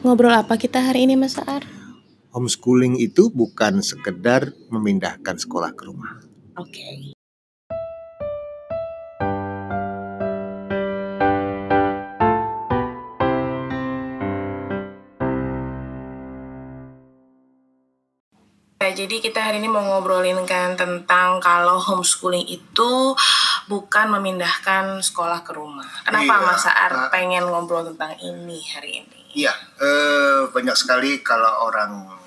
Ngobrol apa kita hari ini Mas Ar? Homeschooling itu bukan sekedar memindahkan sekolah ke rumah. Oke. Okay. jadi kita hari ini mau ngobrolin kan tentang kalau homeschooling itu bukan memindahkan sekolah ke rumah. Kenapa iya, Mas Ar uh, pengen ngobrol tentang ini hari ini? Iya, uh, banyak sekali kalau orang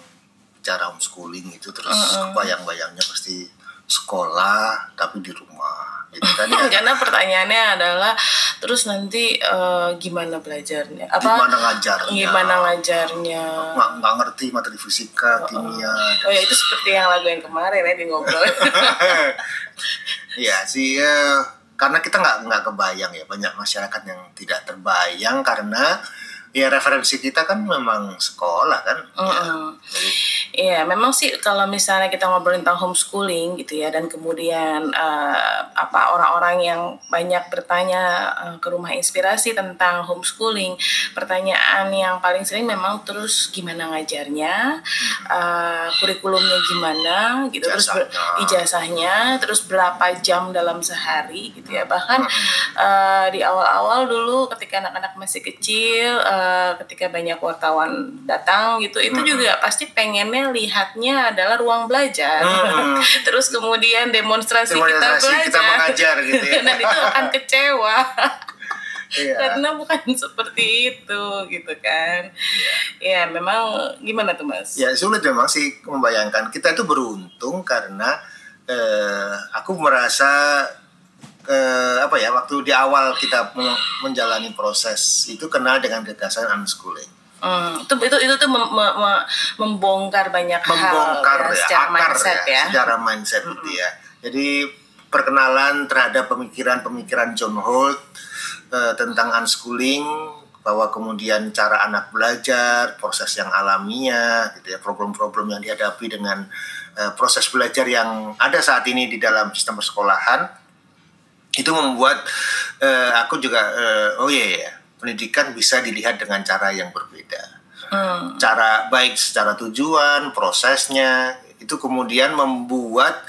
cara homeschooling itu terus uh -uh. kebayang-bayangnya pasti sekolah tapi di rumah gitu kan ya. karena pertanyaannya adalah terus nanti uh, gimana belajarnya? Apa gimana ngajarnya? Gimana ngajarnya? Nggak, nggak ngerti materi fisika uh, kimia oh ya itu seperti yang lagu yang kemarin ya di ngobrol. Ya sih ya, karena kita nggak nggak kebayang ya banyak masyarakat yang tidak terbayang karena ya referensi kita kan memang sekolah kan mm -hmm. ya, Iya, memang sih kalau misalnya kita ngobrolin tentang homeschooling gitu ya, dan kemudian uh, apa orang-orang yang banyak bertanya uh, ke rumah inspirasi tentang homeschooling, pertanyaan yang paling sering memang terus gimana ngajarnya, uh, kurikulumnya gimana, gitu, terus ijazahnya, terus berapa jam dalam sehari, gitu ya. Bahkan uh, di awal-awal dulu ketika anak-anak masih kecil, uh, ketika banyak wartawan datang gitu, itu juga pasti pengennya lihatnya adalah ruang belajar. Hmm. Terus kemudian demonstrasi, demonstrasi kita belajar. Kita mengajar gitu ya. Dan itu akan kecewa. Iya. Karena bukan seperti itu gitu kan. Iya. Ya memang gimana tuh Mas? Ya sulit memang sih membayangkan. Kita itu beruntung karena eh, aku merasa eh, apa ya waktu di awal kita menjalani proses itu kenal dengan gagasan unschooling Hmm, itu itu itu tuh mem, mem, membongkar banyak membongkar hal ya, ya secara akar mindset ya, ya. secara mindset -hmm. ya. Jadi perkenalan terhadap pemikiran-pemikiran John Holt uh, tentang unschooling bahwa kemudian cara anak belajar, proses yang alamiah, gitu ya, problem-problem yang dihadapi dengan uh, proses belajar yang ada saat ini di dalam sistem persekolahan itu membuat uh, aku juga uh, oh iya yeah, yeah pendidikan bisa dilihat dengan cara yang berbeda. Hmm. Cara baik secara tujuan, prosesnya itu kemudian membuat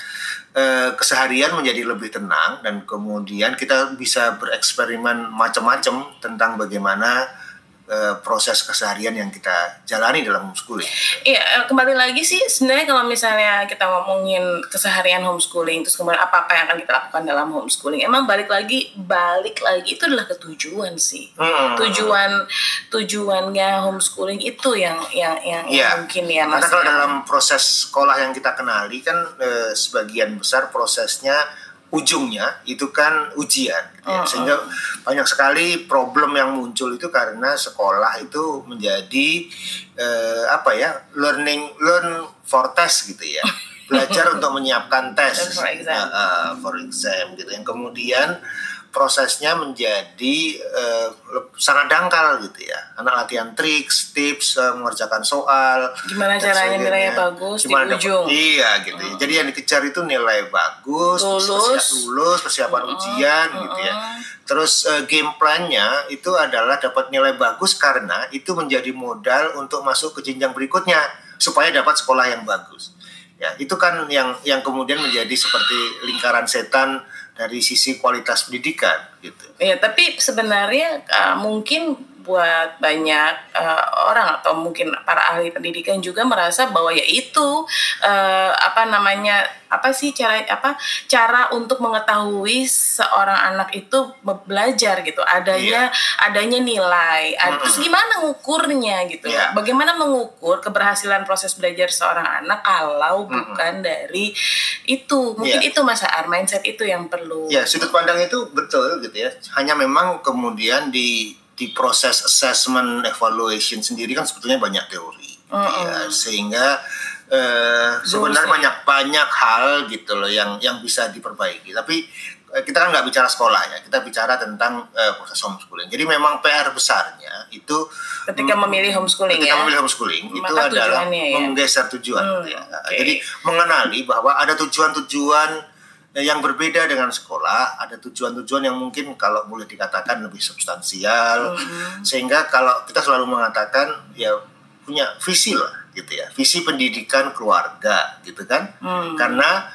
uh, keseharian menjadi lebih tenang dan kemudian kita bisa bereksperimen macam-macam tentang bagaimana uh, proses keseharian yang kita jalani dalam homeschooling. Iya, eh, kembali lagi sih sebenarnya kalau misalnya kita ngomongin keseharian homeschooling terus kemudian apa apa yang akan kita lakukan dalam homeschooling, emang balik lagi balik lagi itu adalah ketujuan sih. Hmm. Tujuan tujuannya homeschooling itu yang yang yang, ya, mungkin ya Karena kalau dalam proses sekolah yang kita kenali kan eh, sebagian besar prosesnya ujungnya itu kan ujian gitu ya. sehingga banyak sekali problem yang muncul itu karena sekolah itu menjadi uh, apa ya learning learn for test gitu ya belajar untuk menyiapkan tes for exam. Uh, for exam gitu yang kemudian prosesnya menjadi uh, sangat dangkal gitu ya. Anak latihan triks, tips, uh, mengerjakan soal. Gimana caranya nilainya bagus Gimana di ujung. iya gitu ya. Jadi yang dikejar itu nilai bagus, lulus, persiap, lulus persiapan uh, ujian gitu ya. Terus uh, game plan-nya itu adalah dapat nilai bagus karena itu menjadi modal untuk masuk ke jenjang berikutnya supaya dapat sekolah yang bagus. Ya, itu kan yang yang kemudian menjadi seperti lingkaran setan dari sisi kualitas pendidikan gitu. Iya, tapi sebenarnya uh, mungkin buat banyak uh, orang atau mungkin para ahli pendidikan juga merasa bahwa ya itu uh, apa namanya apa sih cara apa cara untuk mengetahui seorang anak itu belajar gitu adanya yeah. adanya nilai ad, terus gimana ngukurnya gitu yeah. bagaimana mengukur keberhasilan proses belajar seorang anak kalau mm-hmm. bukan dari itu mungkin yeah. itu masa ar mindset itu yang perlu ya yeah, sudut pandang itu betul gitu ya hanya memang kemudian di di proses assessment evaluation sendiri kan sebetulnya banyak teori uh -uh. ya sehingga uh, sebenarnya banyak banyak hal gitu loh yang yang bisa diperbaiki tapi uh, kita kan nggak bicara sekolah ya kita bicara tentang uh, proses homeschooling jadi memang PR besarnya itu ketika memilih homeschooling ketika ya? memilih homeschooling Maka itu adalah ya? menggeser tujuan hmm, ya. okay. jadi mengenali bahwa ada tujuan-tujuan yang berbeda dengan sekolah ada tujuan-tujuan yang mungkin kalau boleh dikatakan lebih substansial mm-hmm. sehingga kalau kita selalu mengatakan ya punya visi lah gitu ya. Visi pendidikan keluarga gitu kan? Mm. karena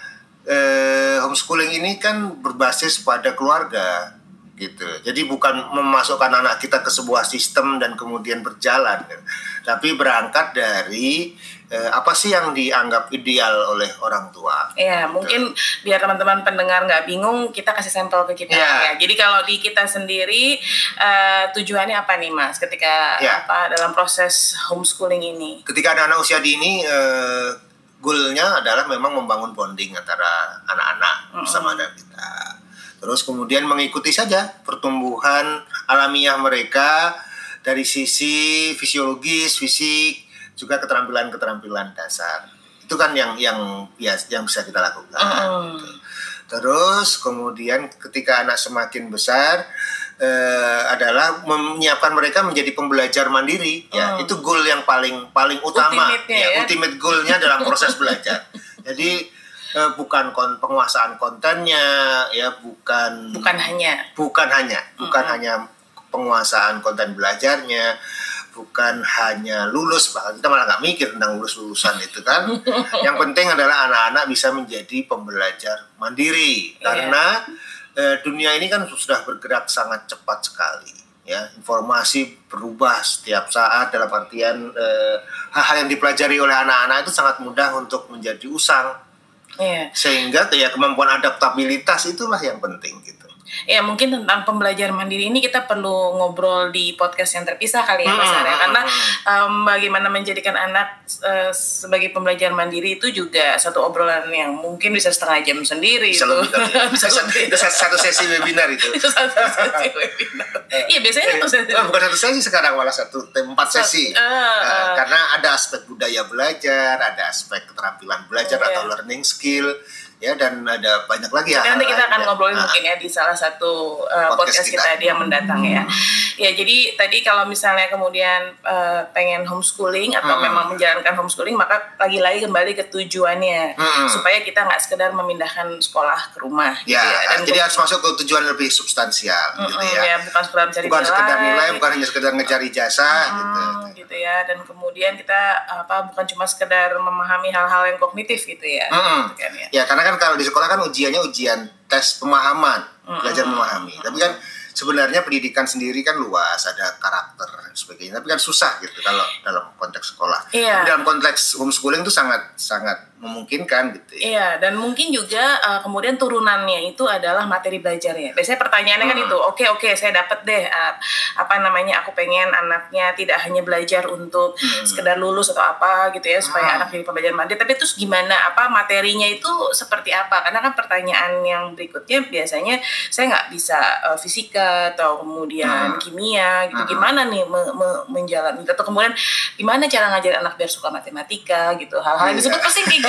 eh, homeschooling ini kan berbasis pada keluarga gitu. Jadi bukan memasukkan anak kita ke sebuah sistem dan kemudian berjalan, gitu. tapi berangkat dari eh, apa sih yang dianggap ideal oleh orang tua. Iya, gitu. mungkin biar teman-teman pendengar nggak bingung, kita kasih sampel ke kita ya. ya. Jadi kalau di kita sendiri eh, tujuannya apa nih, Mas? Ketika ya. apa dalam proses homeschooling ini? Ketika anak-anak usia dini eh, goalnya adalah memang membangun bonding antara anak-anak mm -hmm. bersama dengan kita Terus kemudian mengikuti saja pertumbuhan alamiah mereka dari sisi fisiologis, fisik, juga keterampilan-keterampilan dasar. Itu kan yang yang ya, yang bisa kita lakukan. Mm. Terus kemudian ketika anak semakin besar eh, adalah menyiapkan mereka menjadi pembelajar mandiri. Mm. Ya, itu goal yang paling paling utama. Ultimate ya, ya, ultimate goalnya dalam proses belajar. Jadi eh, bukan kon penguasaan kontennya ya bukan bukan hanya. Bukan hanya. Bukan mm -hmm. hanya penguasaan konten belajarnya. Bukan hanya lulus bahkan kita malah nggak mikir tentang lulus lulusan itu kan. Yang penting adalah anak-anak bisa menjadi pembelajar mandiri. Yeah. karena eh, dunia ini kan sudah bergerak sangat cepat sekali ya. Informasi berubah setiap saat dalam artian eh, hal-hal yang dipelajari oleh anak-anak itu sangat mudah untuk menjadi usang Yeah. Sehingga ya kemampuan adaptabilitas itulah yang penting gitu. Ya mungkin tentang pembelajaran mandiri ini kita perlu ngobrol di podcast yang terpisah kali ya Mas Arya karena um, bagaimana menjadikan anak uh, sebagai pembelajar mandiri itu juga satu obrolan yang mungkin bisa setengah jam sendiri bisa itu. Lebih, bisa itu satu sesi webinar itu. itu satu sesi webinar. Iya biasanya satu sesi. Oh, bukan satu sesi sekarang malah satu empat sesi. Uh, uh, karena ada aspek budaya belajar, ada aspek keterampilan belajar uh, atau learning skill ya dan ada banyak lagi ya. Nanti kita akan ngobrolin nah, mungkin ya di salah satu uh, podcast, podcast kita, kita yang mendatang ya. Ya jadi tadi kalau misalnya kemudian uh, pengen homeschooling atau hmm. memang menjalankan homeschooling maka lagi-lagi kembali ke tujuannya hmm. supaya kita nggak sekedar memindahkan sekolah ke rumah. Ya, gitu ya. Dan jadi harus masuk ke tujuan lebih substansial hmm, gitu ya. ya. Bukan sekedar mencari bukan nilai. sekedar nilai, bukan hanya sekedar mencari jasa hmm, gitu. Gitu ya. Dan kemudian kita apa bukan cuma sekedar memahami hal-hal yang kognitif gitu ya. Hmm. Gitu kan, ya. ya karena kan kalau di sekolah kan ujiannya ujian tes pemahaman, belajar memahami. Tapi kan sebenarnya pendidikan sendiri kan luas, ada karakter dan sebagainya. Tapi kan susah gitu kalau dalam konteks sekolah. Iya. dalam konteks homeschooling itu sangat sangat memungkinkan gitu ya. Iya, dan mungkin juga uh, kemudian turunannya itu adalah materi belajarnya. Biasanya pertanyaannya kan hmm. kan itu, oke okay, oke okay, saya dapat deh uh, apa namanya aku pengen anaknya tidak hanya belajar untuk hmm. sekedar lulus atau apa gitu ya supaya hmm. anak jadi pembelajar mandiri, tapi terus gimana apa materinya itu seperti apa? Karena kan pertanyaan yang berikutnya biasanya saya nggak bisa uh, fisika atau kemudian hmm. kimia gitu. Hmm. Gimana nih me, me, menjalani atau kemudian gimana cara ngajar anak biar suka matematika gitu. Hal-hal yang disebut pasti kayak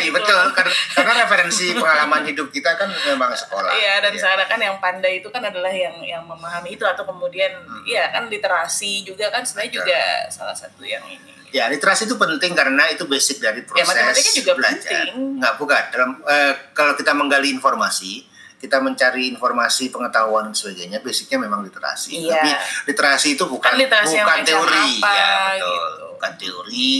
Iya betul karena, karena referensi pengalaman hidup kita kan memang sekolah. Iya dan ya. sekarang kan yang pandai itu kan adalah yang yang memahami itu atau kemudian hmm. iya kan literasi juga kan sebenarnya juga salah satu yang ini. Ya literasi itu penting karena itu basic dari ya, proses ya, juga belajar. Penting. Nggak bukan dalam eh, kalau kita menggali informasi kita mencari informasi pengetahuan dan sebagainya basicnya memang literasi iya. tapi literasi itu bukan kan literasi bukan teori apa, ya betul gitu. bukan teori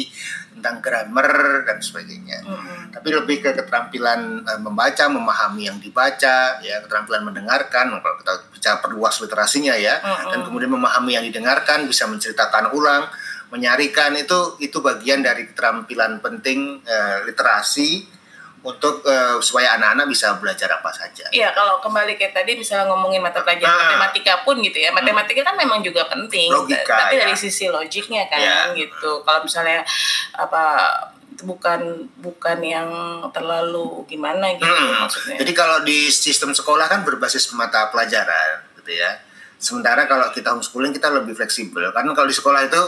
tentang grammar dan sebagainya mm-hmm. tapi lebih ke keterampilan uh, membaca memahami yang dibaca ya keterampilan mendengarkan kalau kita bicara perluas literasinya ya mm-hmm. dan kemudian memahami yang didengarkan bisa menceritakan ulang menyarikan itu itu bagian dari keterampilan penting uh, literasi untuk uh, supaya anak-anak bisa belajar apa saja. Iya, kalau kembali kayak tadi misalnya ngomongin mata pelajaran nah, matematika pun gitu ya. Matematika hmm. kan memang juga penting. Logika, tapi ya. dari sisi logiknya kan ya. gitu. Kalau misalnya apa bukan bukan yang terlalu gimana gitu hmm. maksudnya. Jadi kalau di sistem sekolah kan berbasis mata pelajaran gitu ya Sementara kalau kita homeschooling kita lebih fleksibel. Karena kalau di sekolah itu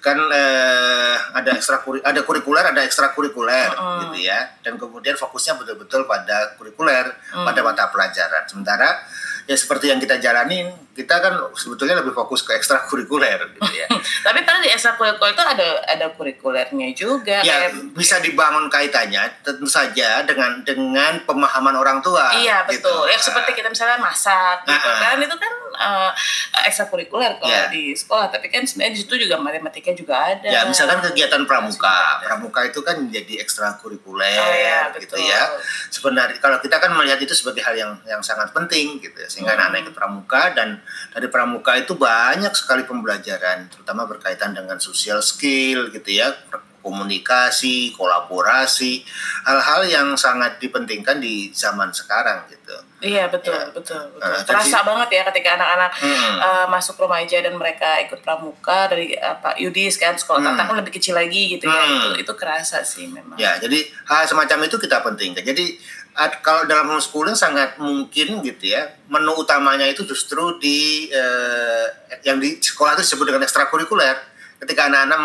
kan eh, ada ekstra ada kurikuler, ada ekstrakurikuler -uh. gitu ya. Dan kemudian fokusnya betul-betul pada kurikuler, uh pada mata pelajaran. Sementara ya seperti yang kita jalanin, kita kan sebetulnya lebih fokus ke ekstrakurikuler gitu ya. Tapi tadi ekstrakurikuler itu ada ada kurikulernya juga. Ya, kayak, bisa dibangun kaitannya tentu saja dengan dengan pemahaman orang tua. Iya betul. Gitu. Ya seperti kita misalnya masak gitu uh, kan, itu kan uh, ekstrakurikuler kalau yeah. di sekolah. Tapi kan sebenarnya di situ juga matematika juga ada. Ya misalkan kegiatan pramuka, pramuka itu kan menjadi ekstrakurikuler oh, iya, gitu ya. Sebenarnya kalau kita kan melihat itu sebagai hal yang yang sangat penting gitu ya. Sehingga hmm. anak-anak ikut pramuka dan dari pramuka itu banyak sekali pembelajaran terutama berkaitan dengan social skill gitu ya komunikasi, kolaborasi, hal-hal yang sangat dipentingkan di zaman sekarang gitu. Iya betul ya. betul betul. Uh, Terasa banget ya ketika anak-anak hmm. uh, masuk remaja dan mereka ikut pramuka dari apa uh, Yudis kan sekolah hmm. tata kan lebih kecil lagi gitu ya. hmm. ya itu itu kerasa sih memang. Ya jadi hal semacam itu kita pentingkan. Jadi kalau dalam homeschooling sangat mungkin gitu ya menu utamanya itu justru di eh, yang di sekolah itu disebut dengan ekstrakurikuler ketika anak-anak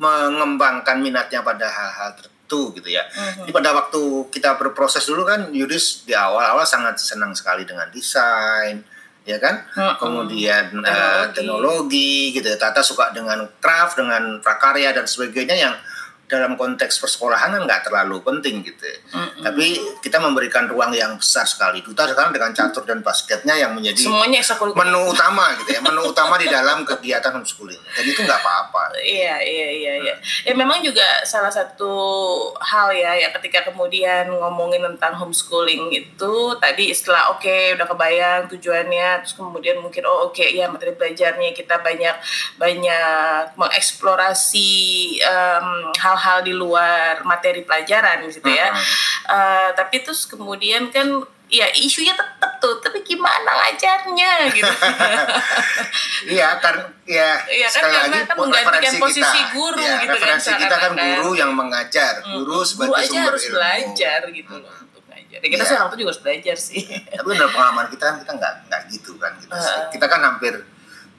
mengembangkan minatnya pada hal-hal tertentu gitu ya. Mm-hmm. Jadi pada waktu kita berproses dulu kan Yudis di awal-awal sangat senang sekali dengan desain ya kan mm-hmm. kemudian teknologi. Uh, teknologi gitu ya Tata suka dengan craft dengan prakarya dan sebagainya yang dalam konteks persekolahan kan nggak terlalu penting gitu. Mm-hmm. Tapi kita memberikan ruang yang besar sekali. Duta sekarang dengan catur dan basketnya yang menjadi semuanya menu utama gitu ya, menu utama di dalam kegiatan homeschooling. Dan itu nggak apa-apa. Iya iya iya iya. Ya memang juga salah satu hal ya ya ketika kemudian ngomongin tentang homeschooling itu tadi istilah oke okay, udah kebayang tujuannya terus kemudian mungkin oh oke okay, ya materi belajarnya kita banyak banyak mengeksplorasi um, hal hal-hal di luar materi pelajaran gitu ya. Uh -huh. uh, tapi terus kemudian kan ya isunya tetap tuh, tapi gimana ngajarnya gitu. Iya kan ya, ya kan sekali lagi kan menggantikan posisi kita, guru ya, gitu kan. Kita kan guru yang mengajar, hmm. guru sebagai guru aja sumber harus ilmu. belajar gitu loh untuk ngajar. Ya, kita ya. seorang tuh juga harus belajar sih. Tapi dalam pengalaman kita kan kita nggak nggak gitu kan kita, uh. kita kan hampir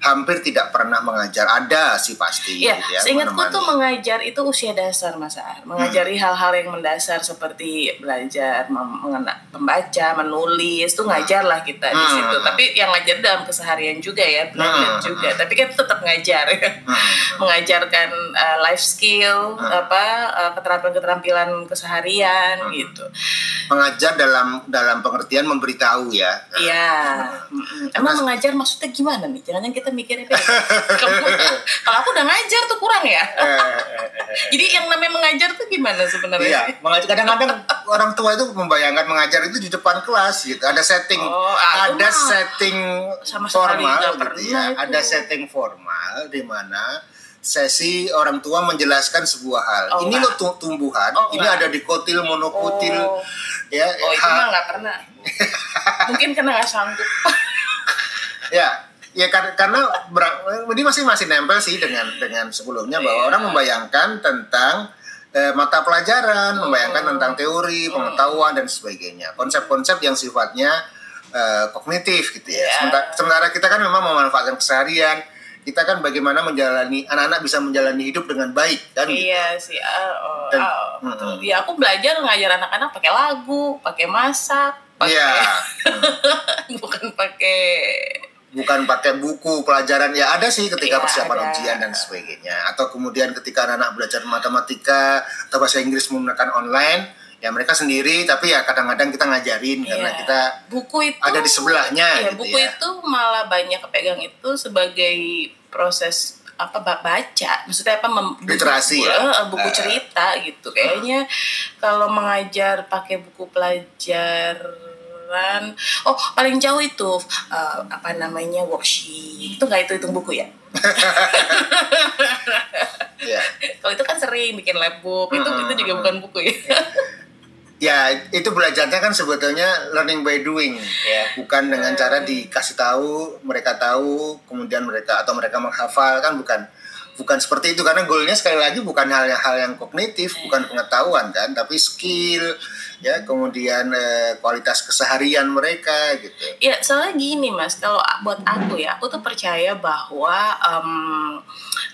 hampir tidak pernah mengajar ada sih pasti ya, gitu ya seingatku tuh mengajar itu usia dasar mas Ar mengajari hmm. hal-hal yang mendasar seperti belajar mengenal membaca menulis tuh ngajar lah kita hmm. di situ tapi yang ngajar dalam keseharian juga ya belajar hmm. juga tapi kan tetap ngajar ya hmm. mengajarkan uh, life skill hmm. apa uh, keterampilan-keterampilan keseharian hmm. gitu mengajar dalam dalam pengertian memberitahu ya iya hmm. emang mengajar maksudnya gimana nih jangan kita mikirnya kayak kalau aku udah ngajar tuh kurang ya jadi yang namanya mengajar tuh gimana sebenarnya iya, mengajar kadang-kadang orang tua itu membayangkan mengajar itu di depan kelas gitu ada setting oh, ada setting sama formal gitu ya itu. ada setting formal di mana sesi orang tua menjelaskan sebuah hal. Oh, ini loh tumbuhan, oh, ini ada di kotil monokotil oh. ya. Oh, itu mah nggak pernah. Mungkin karena nggak sanggup. ya, ya karena ini masih masih nempel sih dengan dengan sebelumnya bahwa yeah. orang membayangkan tentang eh, mata pelajaran, hmm. membayangkan tentang teori, pengetahuan dan sebagainya. Konsep-konsep yang sifatnya eh, kognitif gitu ya. Yeah. Sementara, sementara kita kan memang memanfaatkan keseharian, kita kan bagaimana menjalani anak-anak bisa menjalani hidup dengan baik kan iya gitu. sih uh, oh, Dan, uh, hmm. ya aku belajar ngajar anak-anak pakai lagu pakai masak pakai yeah. bukan pakai bukan pakai buku pelajaran. Ya ada sih ketika ya, persiapan ada. ujian dan sebagainya. Atau kemudian ketika anak-anak belajar matematika atau bahasa Inggris menggunakan online ya mereka sendiri. Tapi ya kadang-kadang kita ngajarin ya. karena kita buku itu ada di sebelahnya ya, gitu buku ya. itu malah banyak kepegang itu sebagai proses apa baca. Maksudnya apa mem, literasi buku, ya buku cerita gitu. Kayaknya kalau mengajar pakai buku pelajar oh paling jauh itu uh, apa namanya worksheet. Itu nggak itu hitung buku ya? Yeah. kalau itu kan sering bikin lab book itu hmm. itu juga bukan buku ya? Ya itu belajarnya kan sebetulnya learning by doing ya. Bukan dengan cara dikasih tahu mereka tahu kemudian mereka atau mereka menghafal. Kan bukan bukan seperti itu. Karena goalnya sekali lagi bukan hal yang kognitif bukan pengetahuan kan tapi skill ya kemudian eh, kualitas keseharian mereka gitu. Ya soalnya gini mas kalau buat aku ya aku tuh percaya bahwa um,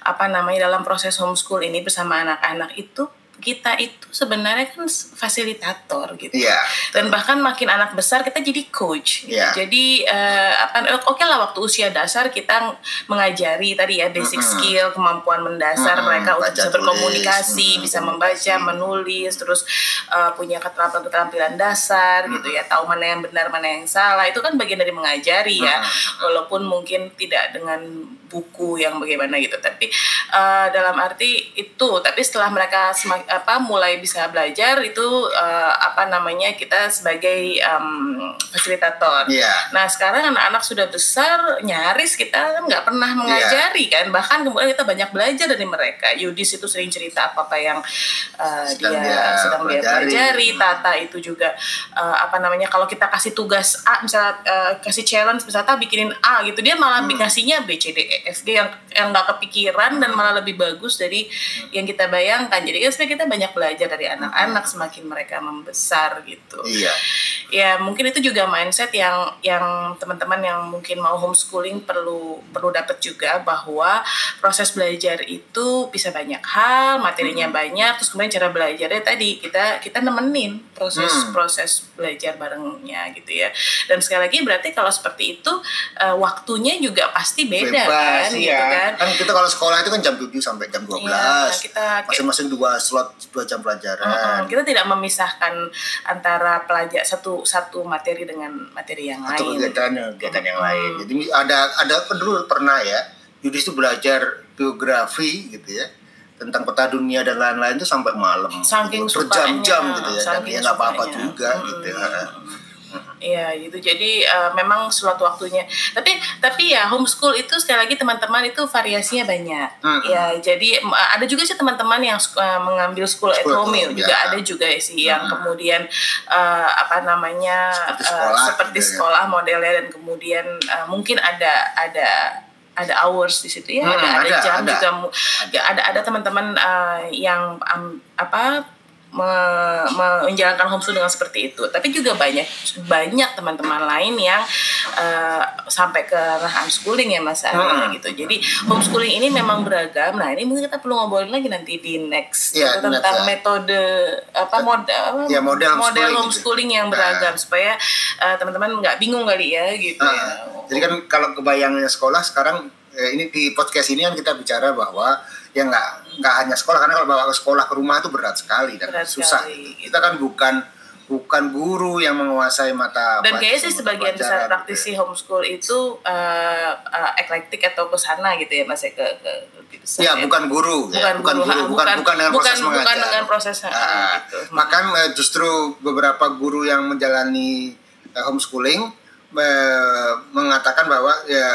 apa namanya dalam proses homeschool ini bersama anak-anak itu kita itu sebenarnya kan fasilitator gitu. Iya. Dan bahkan makin anak besar kita jadi coach. Gitu. Iya. Jadi uh, apa oke lah waktu usia dasar kita mengajari tadi ya basic Mm-mm. skill, kemampuan mendasar Mm-mm. mereka untuk bisa berkomunikasi, Mm-mm. bisa membaca, menulis, terus uh, punya keterampilan-keterampilan dasar gitu ya, tahu mana yang benar, mana yang salah. Itu kan bagian dari mengajari ya. Mm-mm. Walaupun mungkin tidak dengan buku yang bagaimana gitu, tapi uh, dalam arti itu. Tapi setelah mereka semak, apa mulai bisa belajar itu uh, apa namanya kita sebagai um, fasilitator. Iya. Nah sekarang anak-anak sudah besar nyaris kita nggak pernah mengajari kan bahkan kemudian kita banyak belajar dari mereka. Yudis itu sering cerita apa apa yang uh, Sedang dia, dia sedang dia pelajari. pelajari. Tata itu juga uh, apa namanya kalau kita kasih tugas A misalnya uh, kasih challenge misalnya bikinin A gitu dia malah Hmm. dikasihnya B C D E F G yang yang nggak kepikiran dan malah lebih bagus dari yang kita bayangkan. Jadi ya sebenarnya kita banyak belajar dari anak-anak semakin mereka membesar gitu Iya. ya mungkin itu juga mindset yang yang teman-teman yang mungkin mau homeschooling perlu perlu dapat juga bahwa proses belajar itu bisa banyak hal materinya banyak terus kemudian cara belajarnya tadi kita kita nemenin proses Hmm. proses belajar barengnya gitu ya dan sekali lagi berarti kalau seperti itu eh, waktunya juga pasti beda kan Bebas, gitu iya. kan Kan kita kalau sekolah itu kan jam 7 sampai jam 12. Iya, kita- Masing-masing dua slot, dua jam pelajaran. Mm-mm. kita tidak memisahkan antara pelajar satu satu materi dengan materi yang atau lain kegiatan kegiatan yang Hmm. lain. Jadi ada ada dulu pernah ya, Yudis itu belajar geografi gitu ya tentang peta dunia dan lain-lain itu sampai malam Saking berjam-jam sukanya, gitu ya dan saking ya nggak apa-apa juga Mm-mm. gitu ya. Iya gitu. Jadi eh, memang suatu waktunya. Tapi tapi ya homeschool itu sekali lagi teman-teman itu variasinya banyak. Mm-mm. Ya jadi em, ada juga sih teman-teman yang eh, mengambil school, at School at home ya. home, juga ya. ada juga sih yang kemudian eh, apa namanya Seperti eh, sekolah seperti gitu ya. sekolah modelnya dan kemudian eh, mungkin ada ada ada hours di situ ya, Hmm, ada, ada ada, jam ada. juga ya, ada ada teman-teman eh, yang am- apa me- menjalankan homeschool dengan seperti itu. Tapi juga banyak banyak teman-teman lain yang eh, sampai ke ranah unschooling ya Mas Arya Hmm. gitu. Jadi homeschooling ini memang beragam. Nah, ini mungkin kita perlu ngobrolin lagi nanti di next itu tentang ya. metode apa model Ya, model homeschooling gitu. homeschooling yang beragam supaya eh, teman-teman nggak bingung kali ya gitu Ah, ya. Jadi kan kalau kebayangnya sekolah sekarang eh, ini di podcast ini kan kita bicara bahwa ya nggak nggak hanya sekolah karena kalau bawa ke sekolah ke rumah itu berat sekali dan Berat susah. sekali, gitu. Kita kan bukan bukan guru yang menguasai mata dan kayaknya sih sebagian besar pelajaran praktisi gitu homeschool itu uh, uh, eklektik atau ke sana gitu ya mas ya ke, ke lebih besar ya. Ya, bukan guru, ya. bukan guru, bukan, ha, bukan, bukan dengan bukan, proses bukan mengajar. dengan proses ha, Ah, gitu. Bahkan eh, justru beberapa guru yang menjalani eh, homeschooling eh, mengatakan bahwa ya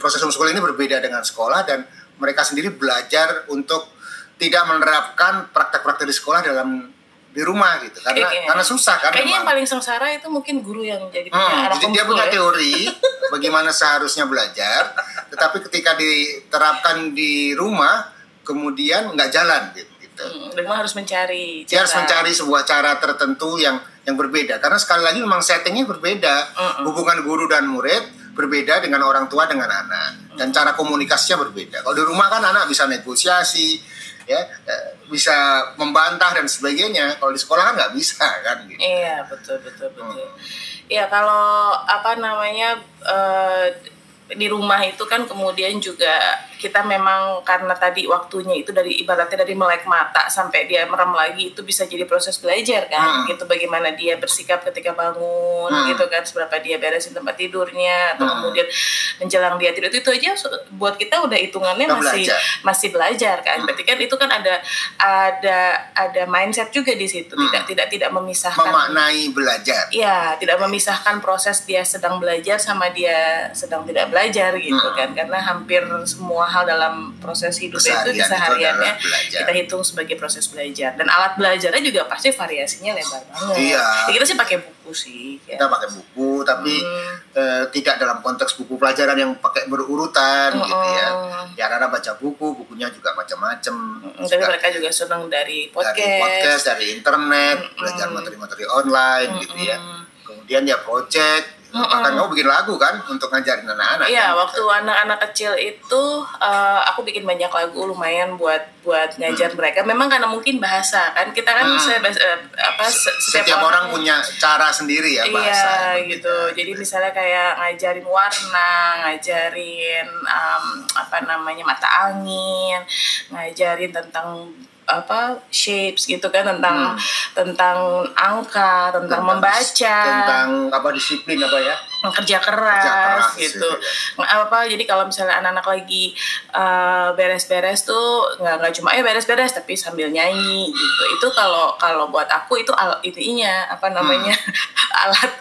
proses homeschooling ini berbeda dengan sekolah dan mereka sendiri belajar untuk tidak menerapkan praktek-praktek di sekolah dalam di rumah gitu karena Kayaknya- karena susah kan Kayaknya yang paling sengsara itu mungkin guru yang jadi punya Hmm, jadi dia punya ya. teori bagaimana seharusnya belajar, tetapi ketika diterapkan di rumah kemudian nggak jalan gitu. gitu. Hmm, memang harus mencari Dia harus cara. mencari sebuah cara tertentu yang yang berbeda karena sekali lagi memang settingnya berbeda. Mm-mm. Hubungan guru dan murid berbeda dengan orang tua dengan anak dan cara komunikasinya berbeda. Kalau di rumah kan anak bisa negosiasi, ya eh, bisa membantah dan sebagainya. Kalau di sekolah kan nggak bisa kan. Gitu. Iya betul betul betul. Hmm. Ya kalau apa namanya eh, di rumah itu kan kemudian juga kita memang karena tadi waktunya itu dari ibaratnya dari melek mata sampai dia merem lagi itu bisa jadi proses belajar kan Hmm. gitu bagaimana dia bersikap ketika bangun Hmm. gitu kan seberapa dia beresin tempat tidurnya atau Hmm. kemudian menjelang dia tidur itu aja su- buat kita udah hitungannya Kita masih belajar. masih belajar kan berarti kan itu kan ada ada ada mindset juga di situ Hmm. tidak tidak tidak memisahkan Memaknai belajar. Iya, tidak memisahkan proses dia sedang belajar sama dia sedang tidak belajar gitu Hmm. kan. Karena hampir semua hal dalam proses hidup itu Keseharian di itu sehariannya adalah belajar. kita hitung sebagai proses belajar. Dan alat belajarnya juga pasti variasinya lebar banget. Iya. Ya, kita sih pakai buku sih. Ya. Kita pakai buku tapi Hmm. eh, tidak dalam konteks buku pelajaran yang pakai berurutan Mm-mm. gitu ya. Ya anak baca buku, bukunya juga macam-macam. Mm, Tapi mereka juga senang dari podcast. dari podcast, dari internet, Mm-mm. belajar materi-materi online gitu ya. Mm-mm. Kemudian ya project Mm -mm. Bahkan kamu bikin lagu kan untuk ngajarin anak-anak. Iya, kan, waktu gitu. anak-anak kecil itu uh, aku bikin banyak lagu lumayan buat buat ngajar hmm. mereka. Memang karena mungkin bahasa kan kita kan hmm. bahasa, apa setiap, setiap orang, orang punya cara sendiri ya bahasa. Iya gitu. Jadi misalnya kayak ngajarin warna, ngajarin um, apa namanya mata angin, ngajarin tentang apa shapes gitu kan tentang hmm. tentang angka tentang, tentang membaca tentang apa disiplin apa ya kerja keras, kerja keras gitu ya. apa jadi kalau misalnya anak-anak lagi uh, beres-beres tuh nggak nggak cuma ya beres-beres tapi sambil nyanyi gitu itu kalau kalau buat aku itu al itunya apa namanya hmm. alat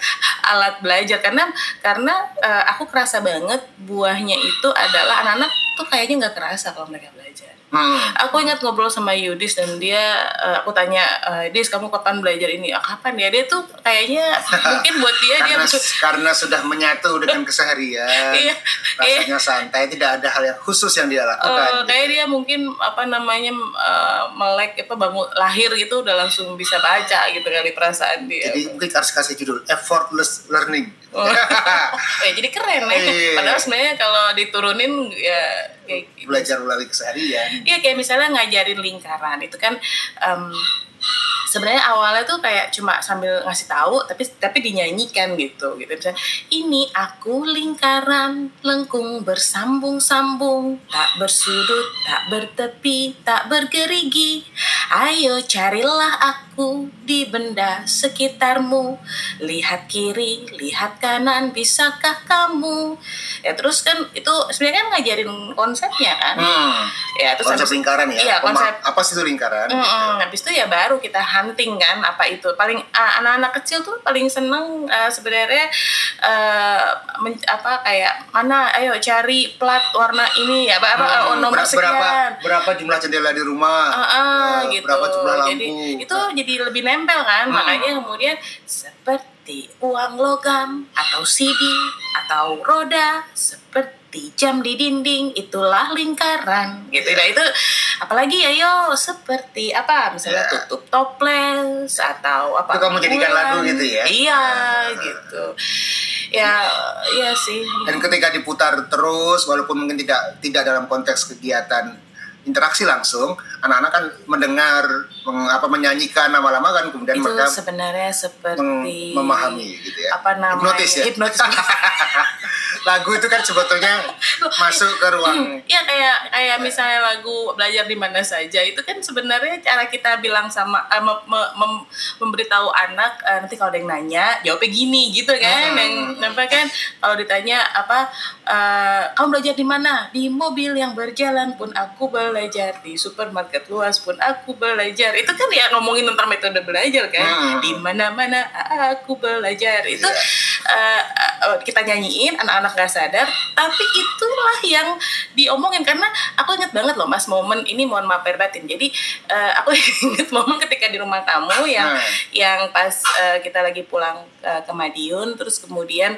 alat belajar karena karena uh, aku kerasa banget buahnya itu adalah anak-anak tuh kayaknya nggak kerasa kalau mereka belajar Hmm. Aku ingat ngobrol sama Yudis dan dia, uh, aku tanya, uh, Yudis kamu kapan belajar ini? Ah, kapan ya? Dia tuh kayaknya mungkin buat dia karena, dia karena sudah menyatu dengan keseharian, iya, rasanya iya. santai, tidak ada hal yang khusus yang dia lakukan. Uh, gitu. Kayak dia mungkin apa namanya uh, melek apa bangun lahir gitu udah langsung bisa baca gitu kali perasaan dia. Jadi mungkin harus kasih judul effortless learning. Oh. eh, jadi keren ya. Iya. Padahal sebenarnya kalau diturunin ya kayak gitu. belajar melalui keseharian iya kayak misalnya ngajarin lingkaran itu kan um, sebenarnya awalnya tuh kayak cuma sambil ngasih tahu tapi tapi dinyanyikan gitu gitu. Misalnya ini aku lingkaran lengkung bersambung-sambung. Tak bersudut tak bertepi tak bergerigi. Ayo carilah aku di benda sekitarmu. Lihat kiri lihat kanan bisakah kamu? Ya terus kan itu sebenarnya kan ngajarin konsepnya kan. Hmm. ya terus konsep habis, lingkaran ya? iya konsep apa sih itu lingkaran? Mm -mm, habis itu ya baru kita hunting kan apa itu. Paling anak-anak uh, kecil tuh paling seneng uh, sebenarnya uh, men, apa kayak mana ayo cari plat warna ini ya apa, apa hmm, oh, nomor sekian berapa berapa jumlah jendela di rumah? Uh, uh, uh, gitu. berapa jumlah lampu? jadi itu jadi lebih nempel kan. Hmm. makanya kemudian seperti uang logam atau CD atau roda seperti seperti jam di dinding itulah lingkaran gitu. Nah itu apalagi ayo seperti apa misalnya yeah. tutup toples atau apa itu kamu jadikan lagu gitu ya? Iya gitu. Ya ya sih. Dan ketika diputar terus walaupun mungkin tidak tidak dalam konteks kegiatan interaksi langsung anak-anak kan mendengar meng, apa menyanyikan lama-lama kan kemudian itu mereka sebenarnya seperti memahami gitu ya. apa namanya? Hipnotis ya? Hipnotis. Lagu itu kan sebetulnya masuk ke ruang ya kayak kayak misalnya lagu belajar di mana saja itu kan sebenarnya cara kita bilang sama uh, mem, mem, memberitahu anak uh, nanti kalau ada yang nanya jawabnya gini gitu kan? Hmm. yang apa kan kalau ditanya apa uh, kamu belajar di mana? Di mobil yang berjalan pun aku belajar di supermarket luas pun aku belajar itu kan ya ngomongin tentang metode belajar kan hmm. di mana-mana aku belajar itu yeah. Uh, uh, kita nyanyiin anak-anak nggak sadar tapi itulah yang diomongin karena aku inget banget loh mas momen ini mohon maaf batin jadi uh, aku inget momen ketika di rumah kamu yang hmm. yang pas uh, kita lagi pulang uh, ke Madiun terus kemudian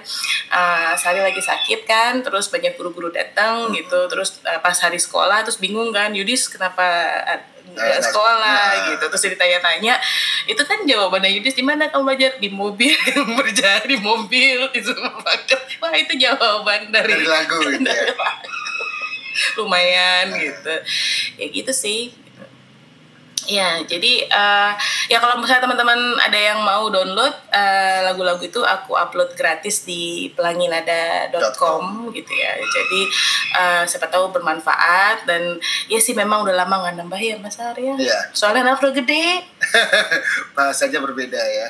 uh, Sari lagi sakit kan terus banyak guru-guru datang hmm. gitu terus uh, pas hari sekolah terus bingung kan Yudis kenapa nggak sekolah nah. gitu. Terus ditanya-tanya itu kan jawabannya Yudis di mana kamu belajar? Di mobil. Berjalan di mobil di supermarket. Wah itu jawaban dari, dari lagu gitu ya. lumayan gitu. Ya gitu sih Ya, jadi uh, ya kalau misalnya teman-teman ada yang mau download uh, lagu-lagu itu aku upload gratis di pelanginada.com gitu ya. Jadi uh, siapa tahu bermanfaat dan ya sih memang udah lama nggak nambah ya Mas Arya. Iya. Soalnya udah gede. Bahasanya berbeda ya.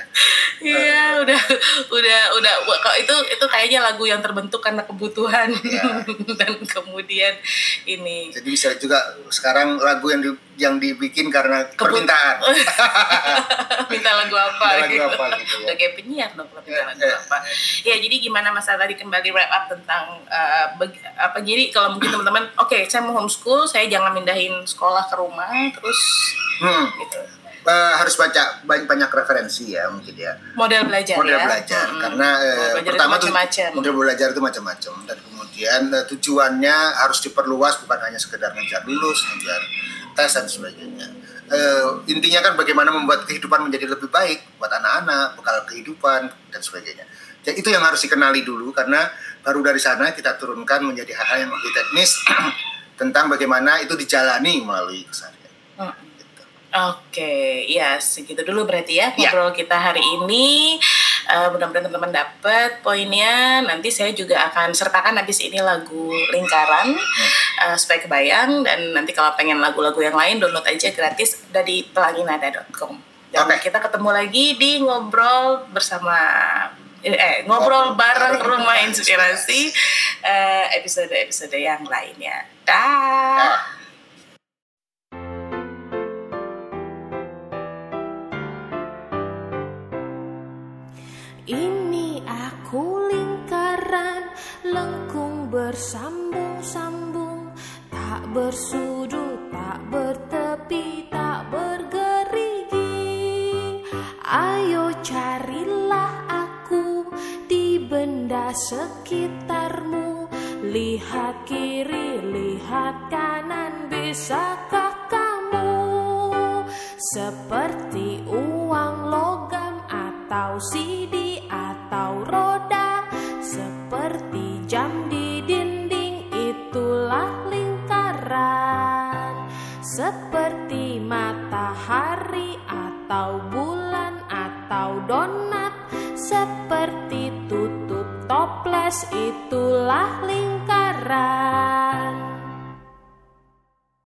Iya, udah udah udah kok itu itu kayaknya lagu yang terbentuk karena kebutuhan ya. dan kemudian ini. Jadi bisa juga sekarang lagu yang di, yang dibikin karena permintaan. minta lagu apa? Minta lagu gitu. apa gitu ya. kayak penyiar dong minta ya, lagu ya, apa. Ya jadi gimana masalah tadi kembali wrap up tentang uh, apa jadi kalau mungkin teman-teman oke okay, saya mau homeschool saya jangan mindahin sekolah ke rumah terus hmm. gitu. Uh, harus baca banyak banyak referensi ya mungkin ya model belajar model ya? belajar hmm. karena uh, pertama tuh model belajar itu macam-macam dan kemudian uh, tujuannya harus diperluas bukan hanya sekedar ngejar lulus ngejar tes dan sebagainya uh, intinya kan bagaimana membuat kehidupan menjadi lebih baik buat anak-anak, bekal kehidupan dan sebagainya. Jadi itu yang harus dikenali dulu karena baru dari sana kita turunkan menjadi hal-hal yang lebih teknis tentang bagaimana itu dijalani melalui keseharian. Hmm. Oke, okay. ya segitu dulu berarti ya, ya. ngobrol kita hari ini. Uh, mudah-mudahan teman-teman dapat poinnya. Nanti saya juga akan sertakan habis ini lagu lingkaran uh, supaya kebayang dan nanti kalau pengen lagu-lagu yang lain download aja gratis dari pelanginada.com. Dan okay. kita ketemu lagi di ngobrol bersama eh ngobrol bareng rumah inspirasi uh, episode-episode yang lainnya. Dah. Ini bersambung-sambung tak bersudut, tak bertepi, tak bergerigi. Ayo carilah aku di benda sekitarmu. Lihat kiri, lihat kanan, bisakah kamu seperti uang logam atau CD? Toples itulah